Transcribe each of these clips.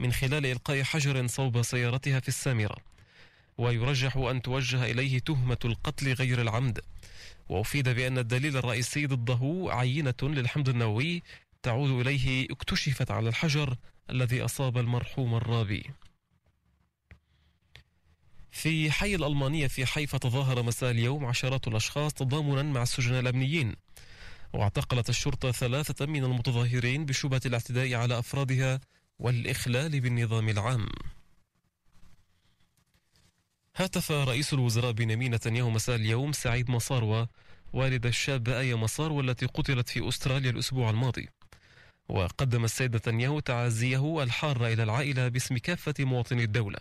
من خلال إلقاء حجر صوب سيارتها في السامرة. ويرجح أن توجه إليه تهمة القتل غير العمد. وأفيد بأن الدليل الرئيسي ضده عينة للحمض النووي تعود إليه اكتشفت على الحجر الذي أصاب المرحوم الرابي. في حي الألمانية في حيفا تظاهر مساء اليوم عشرات الأشخاص تضامنا مع السجناء الأمنيين. واعتقلت الشرطة ثلاثة من المتظاهرين بشبهة الاعتداء على أفرادها والإخلال بالنظام العام. هاتف رئيس الوزراء بنيامين نتنياهو مساء اليوم سعيد مصاروة والد الشابة آية مصاروة التي قتلت في أستراليا الأسبوع الماضي. وقدم السيد نتنياهو تعازيه الحارة إلى العائلة باسم كافة مواطني الدولة.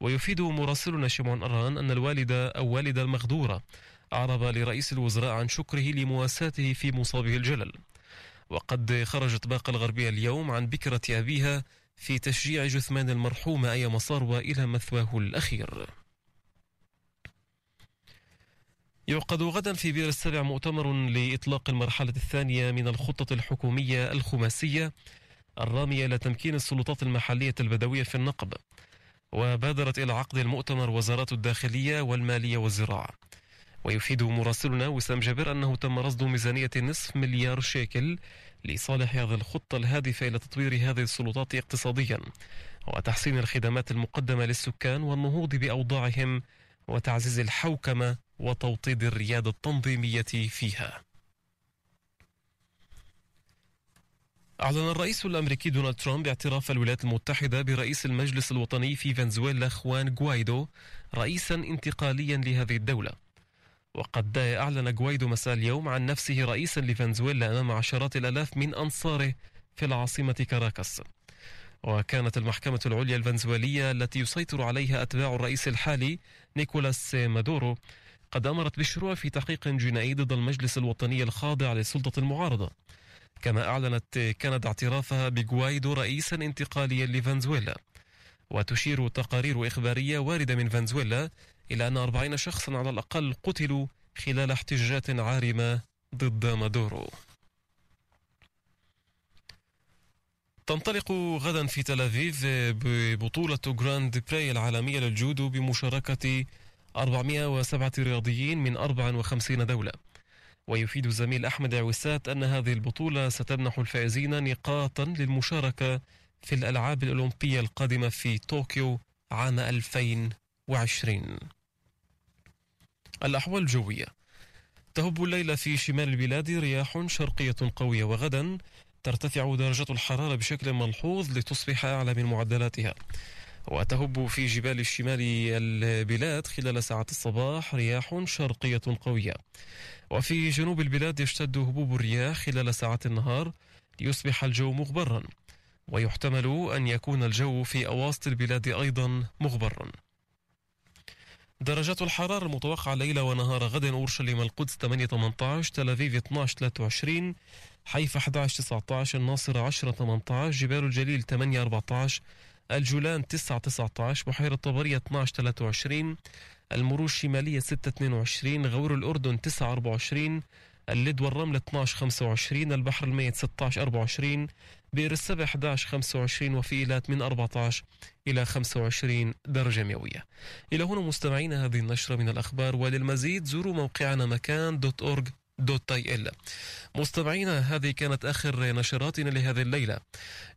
ويفيد مراسلنا شمعون أران أن الوالدة أو والدة المغدورة أعرب لرئيس الوزراء عن شكره لمواساته في مصابه الجلل. وقد خرجت باقة الغربية اليوم عن بكرة أبيها في تشجيع جثمان المرحومة أي مصاروة إلى مثواه الأخير. يعقد غدا في بير السبع مؤتمر لإطلاق المرحلة الثانية من الخطة الحكومية الخماسية الرامية إلى تمكين السلطات المحلية البدوية في النقب. وبادرت إلى عقد المؤتمر وزارات الداخلية والمالية والزراعة. ويفيد مراسلنا وسام جابر أنه تم رصد ميزانية نصف مليار شيكل لصالح هذه الخطة الهادفة إلى تطوير هذه السلطات اقتصاديا وتحسين الخدمات المقدمة للسكان والنهوض بأوضاعهم وتعزيز الحوكمة وتوطيد الريادة التنظيمية فيها. أعلن الرئيس الأمريكي دونالد ترامب اعتراف الولايات المتحدة برئيس المجلس الوطني في فنزويلا خوان غوايدو رئيسا انتقاليا لهذه الدولة. وقد أعلن غوايدو مساء اليوم عن نفسه رئيسا لفنزويلا أمام عشرات الآلاف من أنصاره في العاصمة كاراكاس. وكانت المحكمة العليا الفنزويلية التي يسيطر عليها أتباع الرئيس الحالي نيكولاس مادورو قد أمرت بالشروع في تحقيق جنائي ضد المجلس الوطني الخاضع لسلطة المعارضة. كما أعلنت كندا اعترافها بغوايدو رئيسا انتقاليا لفنزويلا. وتشير تقارير إخبارية واردة من فنزويلا إلى أن أربعين شخصا على الأقل قتلوا خلال احتجاجات عارمة ضد مادورو. تنطلق غدا في تل أبيب بطولة Grand Prix العالمية للجودو بمشاركة 407 رياضيين من 54 دولة. ويفيد الزميل أحمد عوسات أن هذه البطولة ستمنح الفائزين نقاطا للمشاركة في الألعاب الأولمبية القادمة في طوكيو عام 2020 الأحوال الجوية تهب الليلة في شمال البلاد رياح شرقية قوية وغدا ترتفع درجة الحرارة بشكل ملحوظ لتصبح أعلى من معدلاتها. وتهب في جبال الشمال البلاد خلال ساعات الصباح رياح شرقية قوية. وفي جنوب البلاد يشتد هبوب الرياح خلال ساعات النهار ليصبح الجو مغبرا. ويحتمل أن يكون الجو في أواسط البلاد أيضا مغبرا. درجات الحرارة المتوقعة ليلة ونهار غد أورشليم القدس 8 18 تل أبيب 12 23 حيفا 11 19 الناصرة 10 18 جبال الجليل 8 14 الجولان 9 19 بحيرة طبرية 12 23 المروج الشمالية 6 22 غور الأردن 9 24 اللد والرمل 12 25 البحر الميت 16 24 بئر السبع 11 25 وفي إيلات من 14 إلى 25 درجة مئوية. إلى هنا مستمعينا هذه النشرة من الأخبار وللمزيد زوروا موقعنا مكان dot org dot il. مستمعينا هذه كانت آخر نشراتنا لهذه الليلة.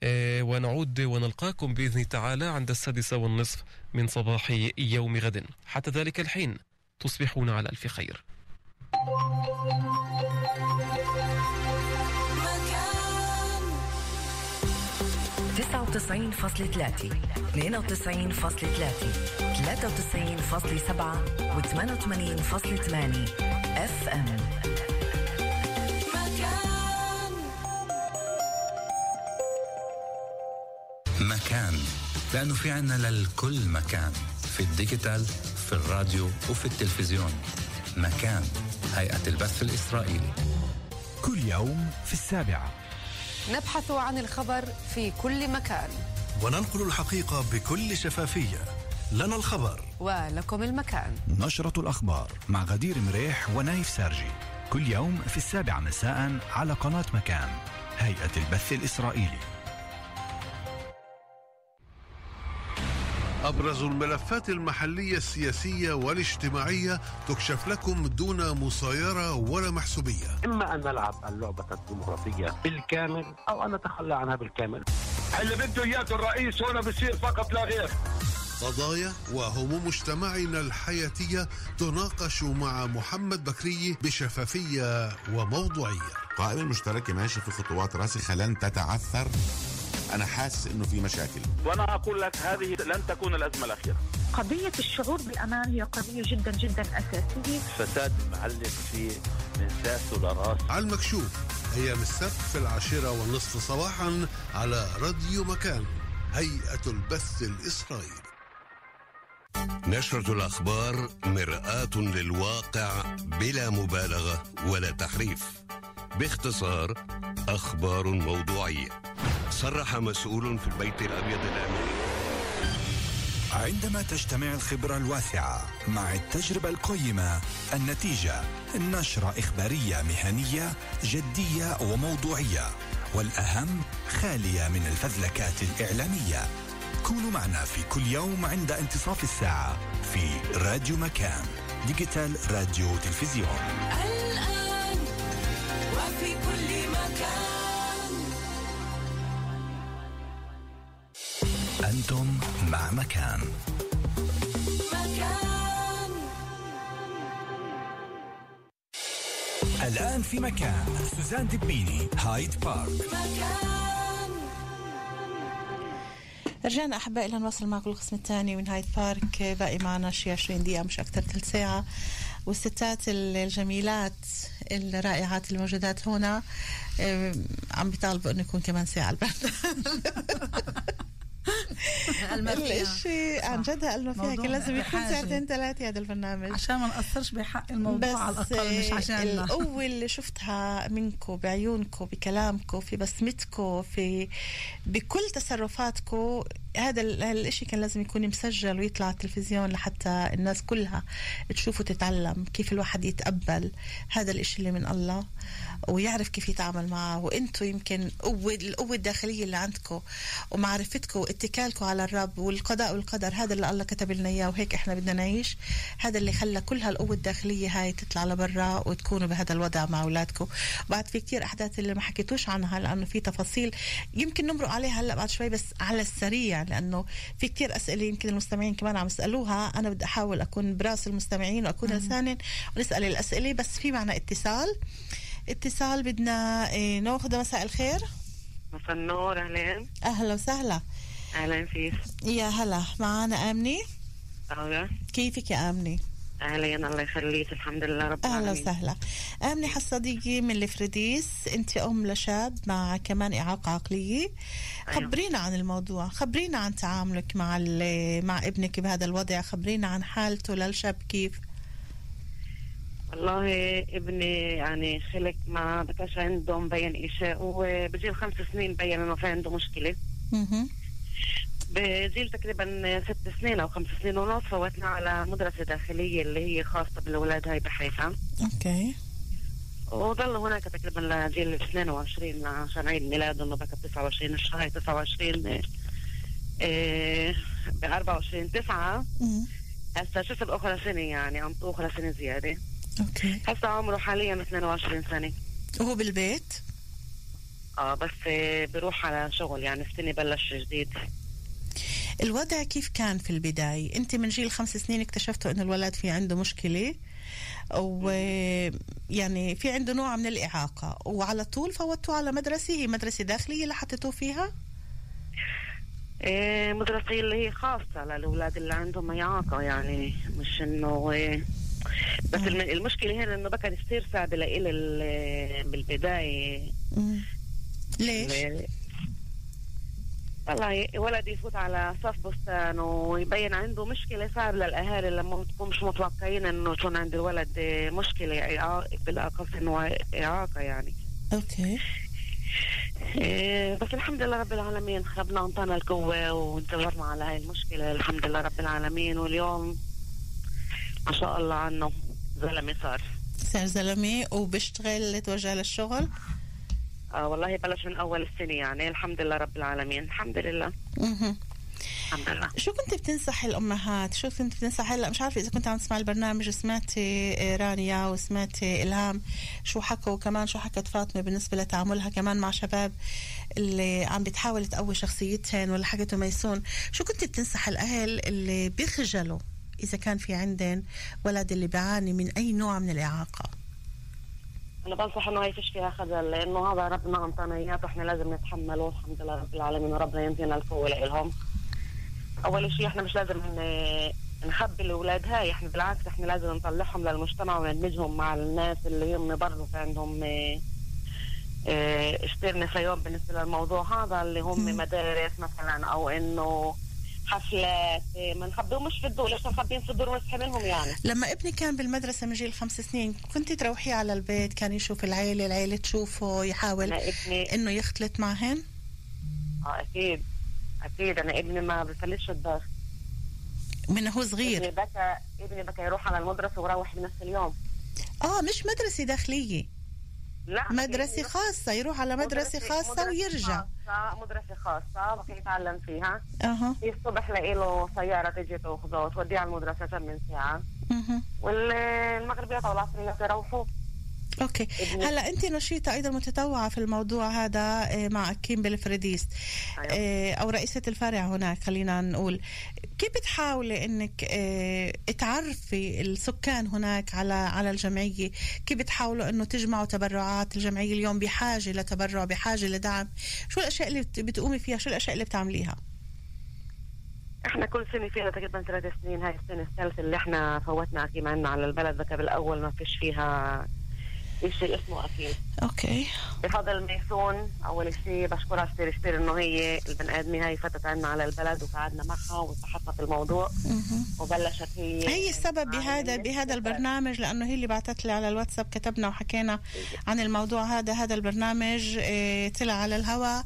إيه ونعود ونلقاكم بإذن تعالى عند السادسة والنصف من صباح يوم غد. حتى ذلك الحين تصبحون على ألف خير. تسعة وتسعين فاصلة ثلاثة. اثنين وتسعين فاصلة ثلاثة ثلاثة وتسعين فاصلة سبعة وثمانية وثمانين فاصلة ثمانية اف ام مكان. لأنه في عنا للكل مكان. في ال digital في الراديو وفي التلفزيون. مكان. هيئة البث الإسرائيلي. كل يوم في السابعة. نبحث عن الخبر في كل مكان. وننقل الحقيقة بكل شفافية. لنا الخبر. ولكم المكان. نشرة الأخبار مع غدير مريح ونايف سارجي. كل يوم في السابعة مساء على قناة مكان هيئة البث الإسرائيلي. أبرز الملفات المحلية السياسية والاجتماعية تكشف لكم دون مصايرة ولا محسوبية. إما أن نلعب اللعبة الديمقراطية بالكامل أو أن نتخلى عنها بالكامل. اللي بده اياه الرئيس هنا بصير فقط لا غير. قضايا وهموم مجتمعنا الحياتية تناقش مع محمد بكري بشفافية وموضوعية. القائمة المشتركة ماشية في خطوات راسخة لن تتعثر. أنا حاسس إنه في مشاكل. وأنا أقول لك هذه لن تكون الأزمة الأخيرة. قضية الشعور بالأمان هي قضية جدا جدا أساسية. فساد معلق في من ساسه لراس على المكشوف. أيام السبت في العاشرة والنصف صباحا على راديو مكان هيئة البث الإسرائيلي. نشرة الأخبار مرآة للواقع بلا مبالغة ولا تحريف. باختصار أخبار موضوعية. صرح مسؤول في البيت الأبيض الأمريكي عندما تجتمع الخبرة الواسعة مع التجربة القيمة النتيجة نشرة إخبارية مهنية جدية وموضوعية والأهم خالية من الفزلكات الإعلامية. كونوا معنا في كل يوم عند انتصاف الساعة في راديو مكان digital راديو تلفزيون. الآن وفي كل أنتم مع مكان. مكان الآن في مكان. سوزان دبيني هايد بارك. مكان رجعنا احبائي لنواصل معكم القسم الثاني من هايد بارك. باقي معنا شي 20 دقيقة مش أكثر ثلث ساعة. والستات الجميلات الرائعات الموجودات هنا عم بيطالبوا إنه يكون كمان ساعة البرنامج. الشيء عن جد هالما فيها كان لازم يكون. ساعتين ثلاثة هذا البرنامج عشان ما نقصرش بحق الموضوع على الأقل مش عشاننا القوة اللي شفتها منكم بعيونكم بكلامكم في بسمتكم في بكل تصرفاتكم هذا ال- هالشيء كان لازم يكون مسجل ويطلع على التلفزيون لحتى الناس كلها تشوف وتتعلم كيف الواحد يتقبل هذا الإشي اللي من الله ويعرف كيف يتعامل معه. وأنتم يمكن قوة القوة الداخلية اللي عندكم ومعرفتكم واتكالكم على الرب والقضاء والقدر هذا اللي الله كتب لنا إياه وهيك إحنا بدنا نعيش. هذا اللي خلى كل هالقوة الداخلية هاي تطلع لبرا وتكونوا بهذا الوضع مع أولادكم. بعد في كتير أحداث اللي ما حكيتوش عنها لأنه في تفاصيل يمكن نمرق عليها هلأ بعد شوي بس على السريع لأنه في كتير أسئلة يمكن المستمعين كمان عم يسألوها. أنا بدي أحاول أكون براس المستمعين وأكون لسانا ونسأل الأسئلة بس في معنا اتصال. اتصال بدنا إيه، ناخذ مساء الخير. مساء النور أهلين. أهلا وسهلا. أهلا فيك. يا هلا معنا آمني؟ أهلا. كيفك يا آمني؟ أهلين الله يخليك الحمد لله رب أهلا العالمين. وسهلا. آمني حصديقي من الفريديس أنت أم لشاب مع كمان إعاقة عقلية. خبرينا عن الموضوع خبرينا عن تعاملك مع مع ابنك بهذا الوضع خبرينا عن حالته للشاب كيف؟ والله ابني يعني خلق ما بكاش عنده مبين اشياء وبجيل خمس سنين بين إنه في عنده مشكلة. بجيل تقريبا ست سنين أو خمس سنين ونص فوتنا على مدرسة داخلية اللي هي خاصة بالاولاد هاي بحيفا. أوكي. وظل هناك تقريبا لجيل 22 عشان عيد ميلاده انه بكى 29 الشهر 29 ب 24 9 مم. هسا شفت أخرى سنة يعني؟ عم أخرى سنة زيادة. أوكي. هسا عمره حاليا 22 سنة. وهو بالبيت؟ آه بس آه، بروح على شغل يعني السنة بلش جديد. الوضع كيف كان في البداية؟ أنت من جيل خمس سنين اكتشفتوا أن الولد في عنده مشكلة ويعني في عنده نوع من الإعاقة وعلى طول فوتوه على مدرسة؟ هي مدرسة داخلية اللي حطيتوه فيها؟ آه، مدرسة اللي هي خاصة للأولاد اللي عندهم إعاقة يعني مش إنه آه، بس الم- المشكلة هنا إنه بكى كثير صعب لإلي ال- بالبداية. مم. ليش؟ ال- والله ولد يفوت على صف بستان ويبين عنده مشكلة صعب للأهالي لما تكون مش متوقعين إنه يكون عند الولد مشكلة بالأخص إنه إعاقة يعني. أوكي. إيه، بس الحمد لله رب العالمين ربنا انطانا القوة وانتظرنا على هاي المشكلة. الحمد لله رب العالمين. واليوم ما شاء الله عنه زلمة صار. صار زلمة وبيشتغل توجه للشغل. آه والله بلش من أول السنة يعني. الحمد لله رب العالمين. الحمد لله. مهم. الحمد لله. شو كنت بتنصح الأمهات؟ شو كنت بتنصح هلا؟ مش عارفة إذا كنت عم تسمع البرنامج سمعتي آه، رانيا وسمعتي إلهام. شو حكوا وكمان شو حكت فاطمة بالنسبة لتعاملها كمان مع شباب اللي عم بتحاول تقوي شخصيتهن ولا حكته ميسون؟ شو كنت بتنصح الأهل اللي بيخجلوا إذا كان في عندهم ولد اللي بيعاني من أي نوع من الإعاقة؟ أنا بنصح إنه هي فيش فيها خجل لأنه هذا ربنا اعطانا إياه وإحنا لازم نتحمله الحمد لله رب العالمين وربنا ينتينا القوة لهم أول شيء إحنا مش لازم نخبي الأولاد هاي إحنا بالعكس إحنا لازم نطلعهم للمجتمع وندمجهم مع الناس اللي هم برضه في عندهم آه، آه، اشتير نسيان بالنسبة للموضوع هذا اللي هم مدارس مثلا أو إنه حفلات آه، ما نخبيهمش في الدور ليش نخبيهم في الدور ونسحب منهم يعني. لما ابني كان بالمدرسة من جيل خمس سنين كنت تروحيه على البيت كان يشوف العيلة العيلة تشوفه يحاول إنه يختلط معهن؟ آه أكيد أكيد أنا ابني ما بفلتش الدار من هو صغير؟ ابني بكى ابني بكى يروح على المدرسة ويروح بنفس اليوم. آه مش مدرسة داخلية. لا مدرسة خاصة يروح على مدرسة خاصة مدرسة ويرجع. خاصة مدرسة خاصة بكي يتعلم فيها. أها. في الصبح لاقي له سيارة تجي تاخذه وتوديه على المدرسة كم من ساعة مهم. والمغربيات والعصريات يروحوا okay. هلا أنت نشيطة أيضا متطوعة في الموضوع هذا آه، مع أكيم بالفريديس آه، أو رئيسة الفرع هناك خلينا نقول. كيف بتحاولي إنك آه، تعرفي السكان هناك على على الجمعية؟ كيف بتحاولوا إنه تجمعوا تبرعات؟ الجمعية اليوم بحاجة لتبرع بحاجة لدعم. شو الأشياء اللي بت- بتقومي فيها؟ شو الأشياء اللي بتعمليها؟ إحنا كل سنة فينا تقريبا ثلاث سنين. هاي السنة الثالثة اللي إحنا فوتنا اكيم عنا على البلد ذكر بالاول ما فيش فيها شيء اسمه اكيم okay. بفضل ميسون أول شيء بشكرها كثير كثير إنه هي البني آدمة هاي فتت عنا على البلد وقعدنا معها وبحثنا في الموضوع. وبلشت هي هي السبب بهذا بهذا البرنامج لأنه هي اللي بعثت لي على الواتساب كتبنا وحكينا عن الموضوع هذا. هذا البرنامج آه، طلع على الهواء.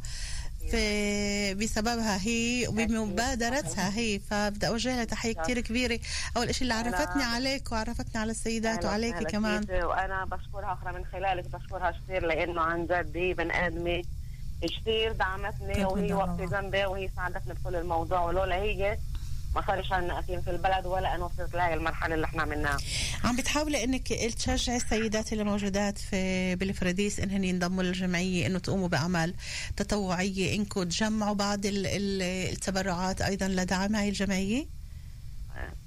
في بسببها هي وبمبادرتها هي. فبدي أوجه لها تحية كثير كبيرة. أول شيء اللي عرفتني عليك وعرفتني على السيدات وسهلا كمان. وأنا بشكرها أخرى من خلالك بشكرها كثير لأنه عن جد هي بني آدمة كثير دعمتني وهي والله. جنبي وهي ساعدتني بكل الموضوع. ولولا هي ما صارش عنا أكيد في البلد ولا أنا وصلت لهي المرحلة اللي إحنا عملناها عم بتحاولي إنك تشجعي السيدات اللي موجودات في بالفراديس انهن ينضموا للجمعية إنه تقوموا بأعمال تطوعية انكم تجمعوا بعض ال- ال- التبرعات أيضا لدعم هاي الجمعية؟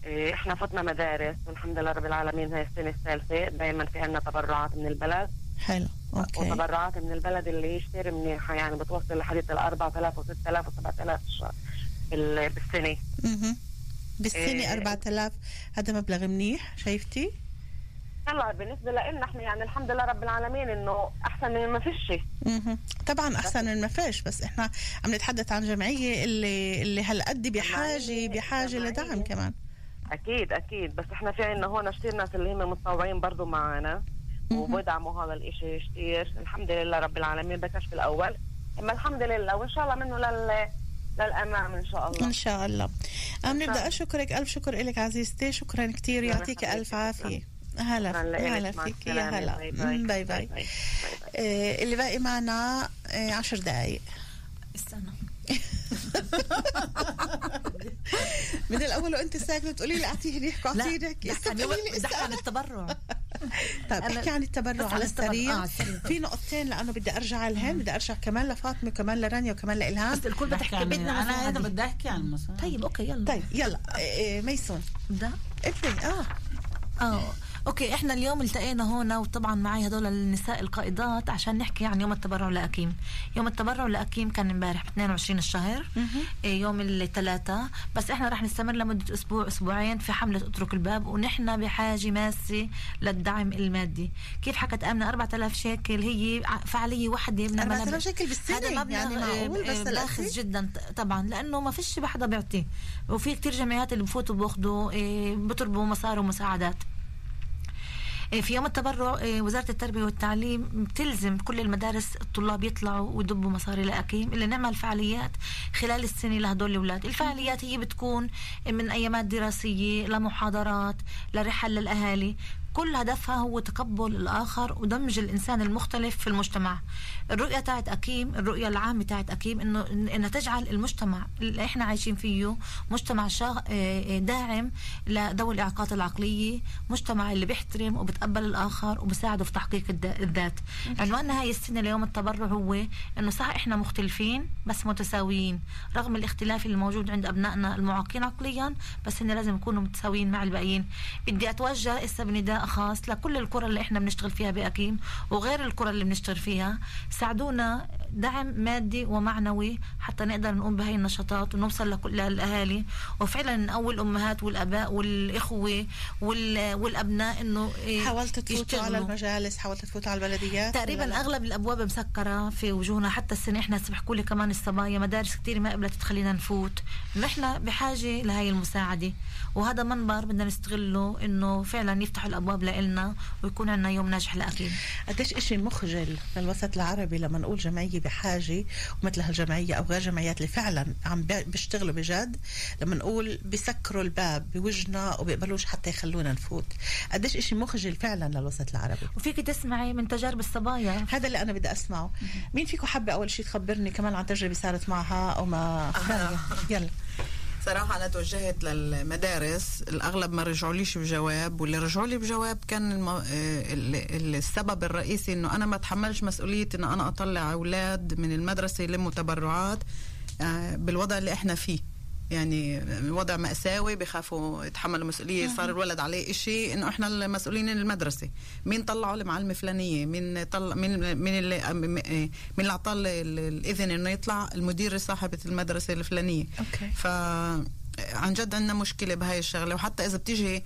إيه، إحنا فتنا مدارس والحمد لله رب العالمين هاي السنة الثالثة دائما في عنا تبرعات من البلد. حلو okay. وتبرعات من البلد اللي يشتري منيحة يعني بتوصل لحديث ال 4000 و 6000 و 7000 بال- بالسنة. مهم. بالسنة إيه. 4000 هذا مبلغ منيح شايفتي؟ هلا بالنسبة لنا إحنا يعني الحمد لله رب العالمين إنه أحسن من ما فيش. طبعا أحسن من ما فيش بس إحنا عم نتحدث عن جمعية اللي اللي هالقد بحاجة بحاجة لدعم كمان. أكيد أكيد. بس إحنا في عنا هون كثير ناس اللي هم متطوعين برضو معنا وبدعموا هذا الإشي كثير الحمد لله رب العالمين بكش في الأول. أما الحمد لله وإن شاء الله منه لل للأمام إن شاء الله. إن شاء الله. أنا بدي اشكرك ألف شكر لك عزيزتي. شكرا كثير يعطيك ألف عافية. هلا. هلا فيك. يا هلا. مم، باي باي. آه، اللي باقي معنا آه، عشر دقائق استنى. من الأول وأنت ساكنة تقولي لي لا أحكي عن- بدي أحكي عن التبرع. طيب أنا- أحكي عن التبرع على. السريع. آه،. في نقطتين لأنه بدي أرجع لهن بدي أرجع كمان لفاطمة وكمان لرانيا وكمان لإلهام. بس الكل بتحكي عن- بدنا أنا مساعدة. أيضا بدي أحكي عن مثلا طيب okay يلا. طيب يلا. آه، آه، ميسون. ده ابني آه. آه. okay إحنا اليوم التقينا هنا وطبعا معي هدول النساء القائدات عشان نحكي عن يوم التبرع لاكيم يوم التبرع لاكيم كان امبارح ب 22 الشهر إيه، يوم الثلاثاء. بس إحنا رح نستمر لمدة أسبوع أسبوعين في حملة أطرق الباب ونحن بحاجة ماسة للدعم المادي. كيف حكت آمنة؟ 4000 شيكل هي فعالية واحدة من 4000 المبالغ- شيكل بالسنة؟ هذا مبلغ يعني معقول؟ آه، بس باخذ الأكل؟ جدا طبعا لأنه ما فيش بحدا بيعطي وفي كتير جمعيات اللي بفوتوا باخذوا إيه، بيطلبوا مصاري ومساعدات. إيه، في يوم التبرع إيه، وزارة التربية والتعليم بتلزم كل المدارس الطلاب يطلعوا ويدبوا مصاري لأكيم اللي نعمل فعاليات خلال السنة لهدول الأولاد. الفعاليات هي بتكون من أيامات دراسية لمحاضرات لرحل للأهالي. كل هدفها هو تقبل الآخر ودمج الإنسان المختلف في المجتمع. الرؤية تاعت أكيم الرؤية العامة تاعت أكيم إنه إنها تجعل المجتمع اللي إحنا عايشين فيه مجتمع شا... آه، داعم لذوي الإعاقات العقلية مجتمع اللي بيحترم وبتقبل الآخر وبساعده في تحقيق الذات. عنواننا هاي السنة ليوم التبرع هو إنه صح إحنا مختلفين بس متساويين رغم الاختلاف اللي موجود عند أبنائنا المعاقين عقليا بس إن لازم يكونوا متساويين مع الباقيين. بدي أتوجه هسه بنداء خاص لكل القرى اللي إحنا بنشتغل فيها بأكيم وغير القرى اللي بنشتغل فيها ساعدونا دعم مادي ومعنوي حتى نقدر نقوم بهاي النشاطات ونوصل لكل الأهالي وفعلا نقوي الأمهات والأباء والإخوة وال- والأبناء إنه إيه، حاولت تفوتوا على. المجالس حاولت تفوتوا على البلديات تقريبا؟ أغلب الأبواب مسكرة في وجوهنا حتى السنة إحنا بيحكوا لي كمان الصبايا مدارس كتير ما قبلت تخلينا نفوت نحن بحاجة لهي المساعدة وهذا منبر بدنا نستغله إنه فعلا يفتحوا الأبواب لنا ويكون عندنا يوم ناجح لأكيد. قديش إشي مخجل للوسط العربي لما نقول جمعية بحاجة ومثل هالجمعية أو غير جمعيات اللي فعلا عم بي- بيشتغلوا بجد لما نقول بيسكروا الباب بوجهنا وبيقبلوش حتى يخلونا نفوت. قديش إشي مخجل فعلا للوسط العربي. وفيك تسمعي من تجارب الصبايا. هذا اللي أنا بدي أسمعه. مين فيكم حابة أول شيء تخبرني كمان عن تجربة صارت معها أو ما؟ يلا. صراحة أنا توجهت للمدارس الأغلب ما رجعوا ليش بجواب واللي رجعوا لي بجواب كان الم... آه، ال- ال- السبب الرئيسي إنه أنا ما أتحملش مسؤولية إنه أنا أطلع أولاد من المدرسة يلموا تبرعات آه، بالوضع اللي إحنا فيه. يعني وضع مأساوي بخافوا يتحملوا مسؤولية صار الولد عليه إشي إنه إحنا المسؤولين المدرسة. مين طلعوا المعلمة فلانية مين طلع مين مين اللي مين اللي أعطاه ال- ال- الإذن إنه يطلع؟ المديرة صاحبة المدرسة الفلانية. أوكي. ف عن جد عندنا مشكلة بهاي الشغلة. وحتى إذا بتيجي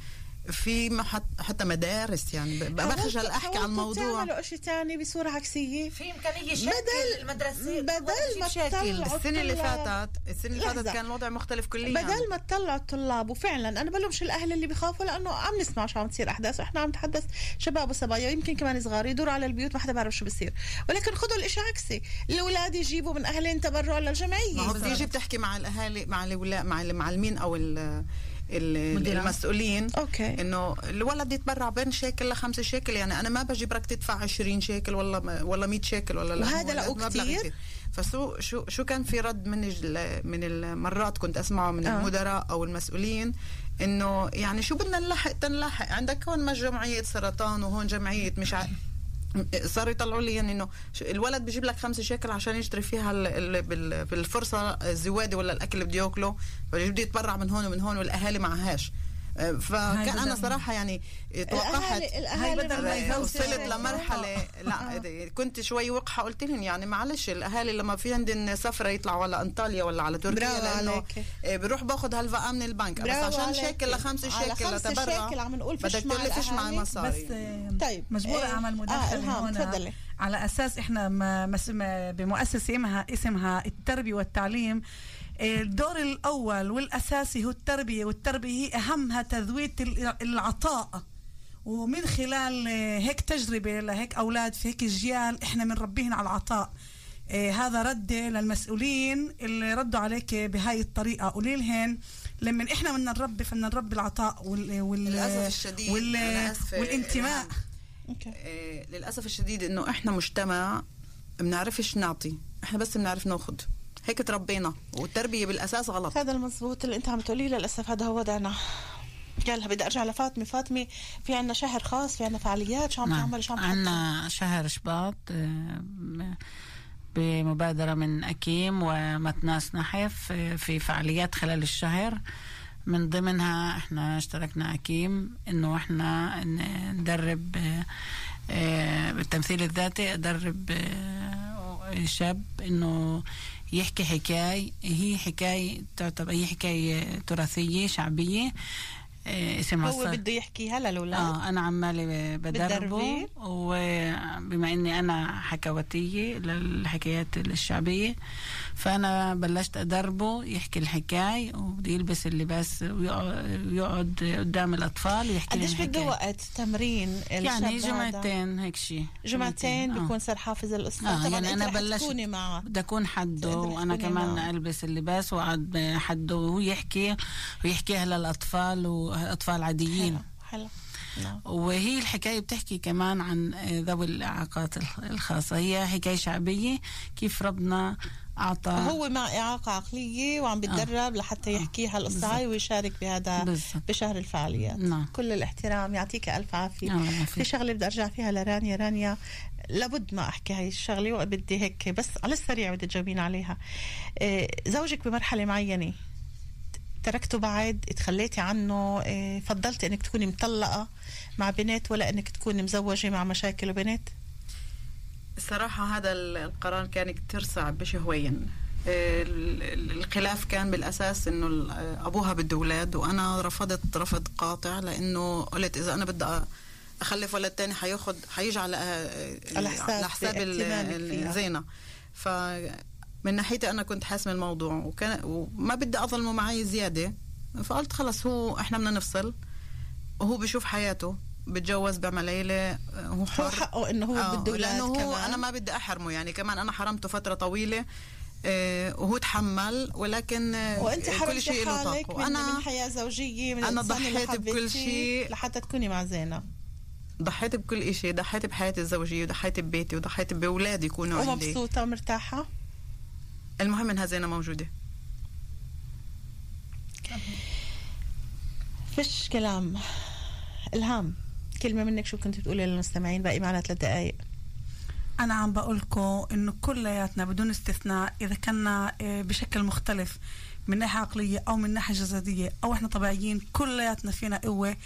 في ما حت حتى مدارس يعني. ب- بخجل أحكي عن الموضوع تعملوا شيء ثاني بصورة عكسية. في إمكانية بدل المدرسة بدل ما تطلعوا السنة اللي فاتت السنة اللي فاتت. كان الوضع مختلف كليا. بدل ما تطلعوا الطلاب وفعلا أنا بلومش الأهل اللي بيخافوا لأنه عم نسمع شو عم تصير أحداث وإحنا عم نتحدث شباب وصبايا ويمكن كمان صغار يدوروا على البيوت ما حدا بيعرف شو بصير. ولكن خذوا الإشي عكسي. الأولاد يجيبوا من أهلين تبرع للجمعية. ما هو بتيجي بتحكي مع الاهالي مع الاولاد مع المعلمين أو. المسؤولين. okay. إنه الولد يتبرع بين شيكل لخمسة شيكل يعني أنا ما بجبرك تدفع 20 شيكل ولا ولا 100 شيكل ولا لا. وهذا مبلغ كتير؟ فشو شو شو كان في رد من من المرات كنت أسمعه من آه. المدراء أو المسؤولين إنه يعني شو بدنا نلحق؟ تنلحق. عندك هون ما جمعيه سرطان وهون جمعية مش ع... صاروا يطلعوا لي يعني إنه الولد بيجيب لك خمسة شيكل عشان يشتري فيها ال- ال- بال- بالفرصة الزواده ولا الأكل اللي بده يأكله فبده يتبرع من هون ومن هون والأهالي معهاش. فكان أنا صراحة يعني توقعت هاي بدل ما آه، وصلت لمرحله لا كنت شوي وقحه قلت لهم يعني معلش الأهالي لما في عندن سفره يطلعوا على أنطاليا ولا على تركيا برافو لأنه عليك. آه، بروح باخذ هالفقه من البنك بس عشان. شيكل لخمسة على شيكل لتبرع شيكل عم نقول فيش بدك مع تلفش مع الأهالي. مصاري بس آه، طيب مجبورة إيه، أعمل آه، مداخلة إلهام، هنا تفضلي. على أساس إحنا م- مس- م- بمؤسسة اسمها اسمها التربية والتعليم آه، الدور الأول والأساسي هو التربية والتربية هي أهمها تذوية ال- العطاء. ومن خلال آه، هيك تجربة لهيك أولاد في هيك جيال إحنا بنربيهم على العطاء. آه، هذا رد للمسؤولين اللي ردوا عليك بهاي الطريقة. قولي لهم لما إحنا بدنا نربي فبدنا نربي العطاء وال وال للأسف الشديد وال آسفة، والانتماء. آه، للأسف الشديد إنه إحنا مجتمع بنعرفش نعطي. إحنا بس بنعرف ناخذ هيك تربينا والتربية بالأساس غلط. هذا المزبوط اللي أنت عم تقوليه للأسف هذا هو وضعنا يلا بدي أرجع لفاطمة. فاطمة في عنا شهر خاص في عنا فعاليات. شو عم نعم. تعمل شو عم؟ عنا شهر شباط آه، بمبادرة من أكيم ومتناس نحف آه، في فعاليات خلال الشهر. من ضمنها إحنا اشتركنا أكيم إنه إحنا ندرب آه، بالتمثيل الذاتي أدرب شاب إنه يحكي حكاية هي حكاية تعتبر هي حكاية تراثية شعبية اسمها هو بده يحكيها للاولاد آه أنا عمالي بدربه؟ وبما إني أنا حكواتية للحكايات الشعبية فأنا بلشت أدربه يحكي الحكاية وبده يلبس اللباس ويقعد قدام الأطفال ويحكي قديش بده وقت تمرين يعني؟ جمعتين هيك شيء جمعتين آه. بيكون صار حافظ القصة. آه طبعا يعني رح بلشت معه. بدي أكون حده تكوني كمان معه. ألبس اللباس وأقعد حده وهو يحكي ويحكيها للاطفال وأطفال عاديين. حلو وهي الحكاية بتحكي كمان عن آه، ذوي الإعاقات الخ- الخاصة. هي حكاية شعبية كيف ربنا أعطى. هو مع إعاقة عقلية وعم بتدرب لحتى يحكي هالقصة هاي ويشارك بهذا بالضبط. بشهر الفعاليات. نعم. كل الاحترام يعطيك الله يعافيك. في شغلة بدي أرجع فيها لرانيا. رانيا لابد ما أحكي هاي الشغلة وبدي هيك بس على السريع بدي تجاوبين عليها. إيه، زوجك بمرحلة معينة تركته بعد تخليتي عنه إيه، فضلتي إنك تكوني مطلقة مع بنت ولا إنك تكوني مزوجة مع مشاكل وبنت الصراحة هذا ال- القرار كان كتير صعب ال- الخلاف كان بالأساس إنه ال- أبوها بده أولاد وأنا رفضت رفض قاطع لأنه قلت إذا أنا بدي أخلف ولد تاني حياخد حيجي على على حساب على حساب. الزينة ف من ناحيتي أنا كنت حاسمة الموضوع وكان وما بدي أظلمه معي زيادة. فقلت خلص هو إحنا بدنا نفصل وهو بيشوف حياته. بتجوز بيعمل ليلة هو حر. هو حقه إنه هو آه، بده لأنه هو كمان. أنا ما بدي أحرمه. يعني كمان أنا حرمته فترة طويلة آه، وهو تحمل ولكن آه، وأنت كل شيء له طاقة. من, وأنا من حياة زوجية من اللي ضحيت بكل شيء. لحتى تكوني مع زينب. ضحيت بكل شيء ضحيت بحياتي الزوجية وضحيت ببيتي وضحيت بأولادي يكونوا عندي. ومبسوطة ومرتاحة؟ المهم إنها زينه موجودة. فيش كلام. إلهام. كلمة منك شو كنت بتقولي للمستمعين باقي معنا ثلاث دقائق أنا عم بقولكم إنه كلياتنا بدون استثناء إذا كنا آه، بشكل مختلف من ناحية عقلية أو من ناحية جسدية أو إحنا طبيعيين كلياتنا فينا قوة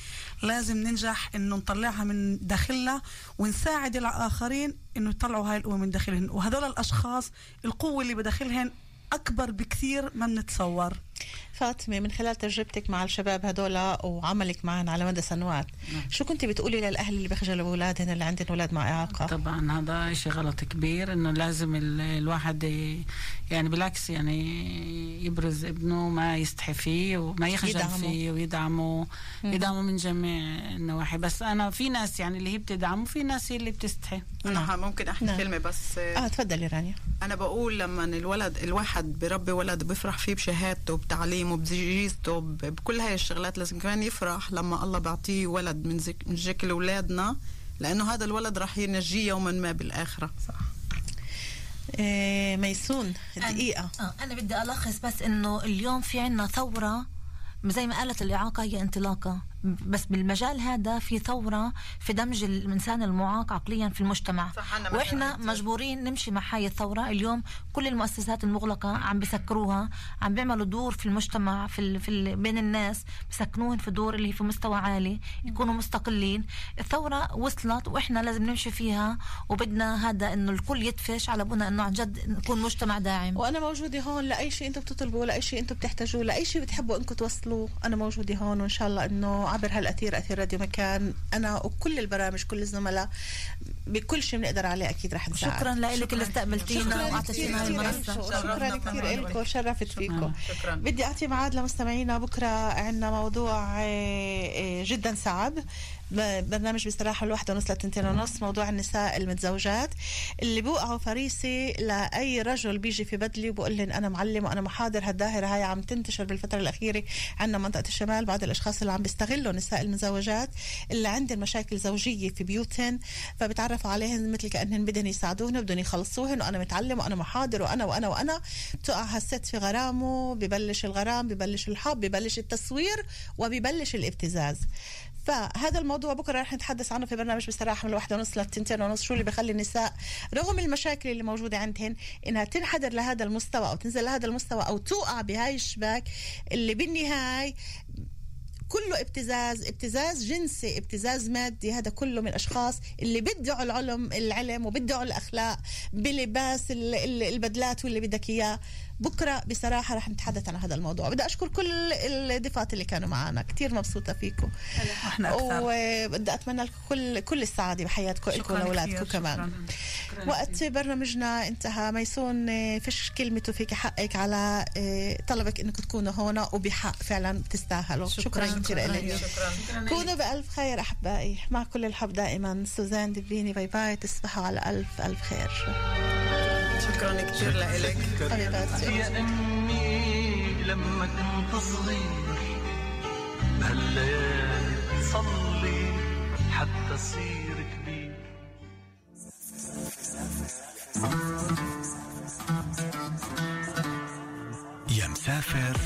لازم ننجح إنه نطلعها من داخلنا ونساعد الآخرين إنه يطلعوا هاي القوة من داخلهم وهذول الأشخاص القوة اللي بداخلهم أكبر بكثير ما بنتصور. فاطمة من خلال تجربتك مع الشباب هدول وعملك معهم على مدى سنوات شو كنت بتقولي للأهل اللي بيخجلوا باولادهم اللي عندهم أولاد مع إعاقة؟ طبعا هذا شيء غلط كبير إنه لازم ال- الواحد يعني بالعكس يعني يبرز ابنه ما يستحي فيه وما يخجل يدعمه. فيه ويدعمه مم. يدعمه من جميع النواحي. بس أنا في ناس يعني اللي هي بتدعمه وفي ناس هي اللي بتستحي. أنا ممكن أحكي نعم. كلمة بس. آه تفضلي رانيا. أنا بقول لما الولد الواحد بربي ولد بيفرح فيه بشهادته بتعليمه بجيزته ب- بكل هاي الشغلات لازم كمان يفرح لما الله بيعطيه ولد من زك من شكل اولادنا لأنه هذا الولد راح ينجيه يوما ما بالآخرة. صح. إيه ميسون دقيقة. آه أنا بدي ألخص بس إنه اليوم في عنا ثورة زي ما قالت الإعاقة هي انطلاقة. بس بالمجال هذا في ثورة في دمج الإنسان المعاق عقليا في المجتمع. صح، أنا وإحنا مجبورين نمشي مع هاي الثورة. اليوم كل المؤسسات المغلقة عم بسكروها عم بيعملوا دور في المجتمع في, ال... في ال... بين الناس بسكنوهم في دور اللي في مستوى عالي يكونوا مستقلين. الثورة وصلت وإحنا لازم نمشي فيها وبدنا هذا إنه الكل يدفش على بنا إنه عن جد نكون مجتمع داعم. وأنا موجودة هون لأي شيء أنتم بتطلبوا لأي شيء أنتم بتحتاجوه لأي شيء بتحبوا إنكم توصلوا أنا موجودة هون. وإن شاء الله إنه عبر هالأثير أثير راديو مكان أنا وكل البرامج كل الزملاء بكل شيء بنقدر عليه أكيد رح نساعد. شكرا لك اللي استقبلتينا شكراً وأعطيتينا المنصة. شكرا كثير لكم شرفت فيكم. شكرا. بدي أعطي ميعاد لمستمعينا. بكرة عندنا موضوع آه، آه، جدا صعب. برنامج بصراحه الواحدة ونص لتنتين ونص موضوع النساء المتزوجات. اللي بوقعوا فريسة لأي رجل بيجي في بدلي وبقول لهم أنا معلم وأنا محاضر هالظاهرة هاي عم تنتشر بالفترة الأخيرة عندنا منطقة الشمال بعض الأشخاص اللي عم بيستغلوا النساء المتزوجات اللي عندهم مشاكل زوجية في بيوتهم فبتعرفوا عليهن مثل كأنهن بدهم يساعدوهن بدهم يخلصوهن وأنا متعلم وأنا محاضر وأنا وأنا وأنا. بتقع هالست في غرامه ببلش الغرام ببلش الحب ببلش التصوير وببلش الابتزاز. فهذا الموضوع بكرة رح نتحدث عنه في برنامج بصراحة من الواحدة ونص للتنتين ونص شو اللي بخلي النساء رغم المشاكل اللي موجودة عندهن إنها تنحدر لهذا المستوى أو تنزل لهذا المستوى أو توقع بهاي الشباك اللي بالنهاية كله ابتزاز ابتزاز جنسي ابتزاز مادي هذا كله من اشخاص اللي بدعوا العلم العلم وبدعوا الأخلاق بلباس ال- ال- البدلات واللي بدك إياه. بكرة بصراحة رح نتحدث عن هذا الموضوع. بدي أشكر كل الضيفات اللي كانوا معنا. كثير مبسوطة فيكم. إحنا وبدي أتمنى لكم كل كل السعادة بحياتكم لكم كثير، كمان. شكراً. وقت برنامجنا انتهى. ميسون فيش كلمة توفيك حقك على آه، طلبك إنكم تكونوا هون وبحق فعلا بتستاهلوا شكرا, شكرا كثير لك كونوا بألف خير أحبائي. مع كل الحب دائما. سوزان دبيني bye bye. تصبحوا على ألف ألف خير. شكرا كثير لك حبيباتي يا أمي لما كنت صغير بهالليالي تصلي حتى صير كبير. يا مسافر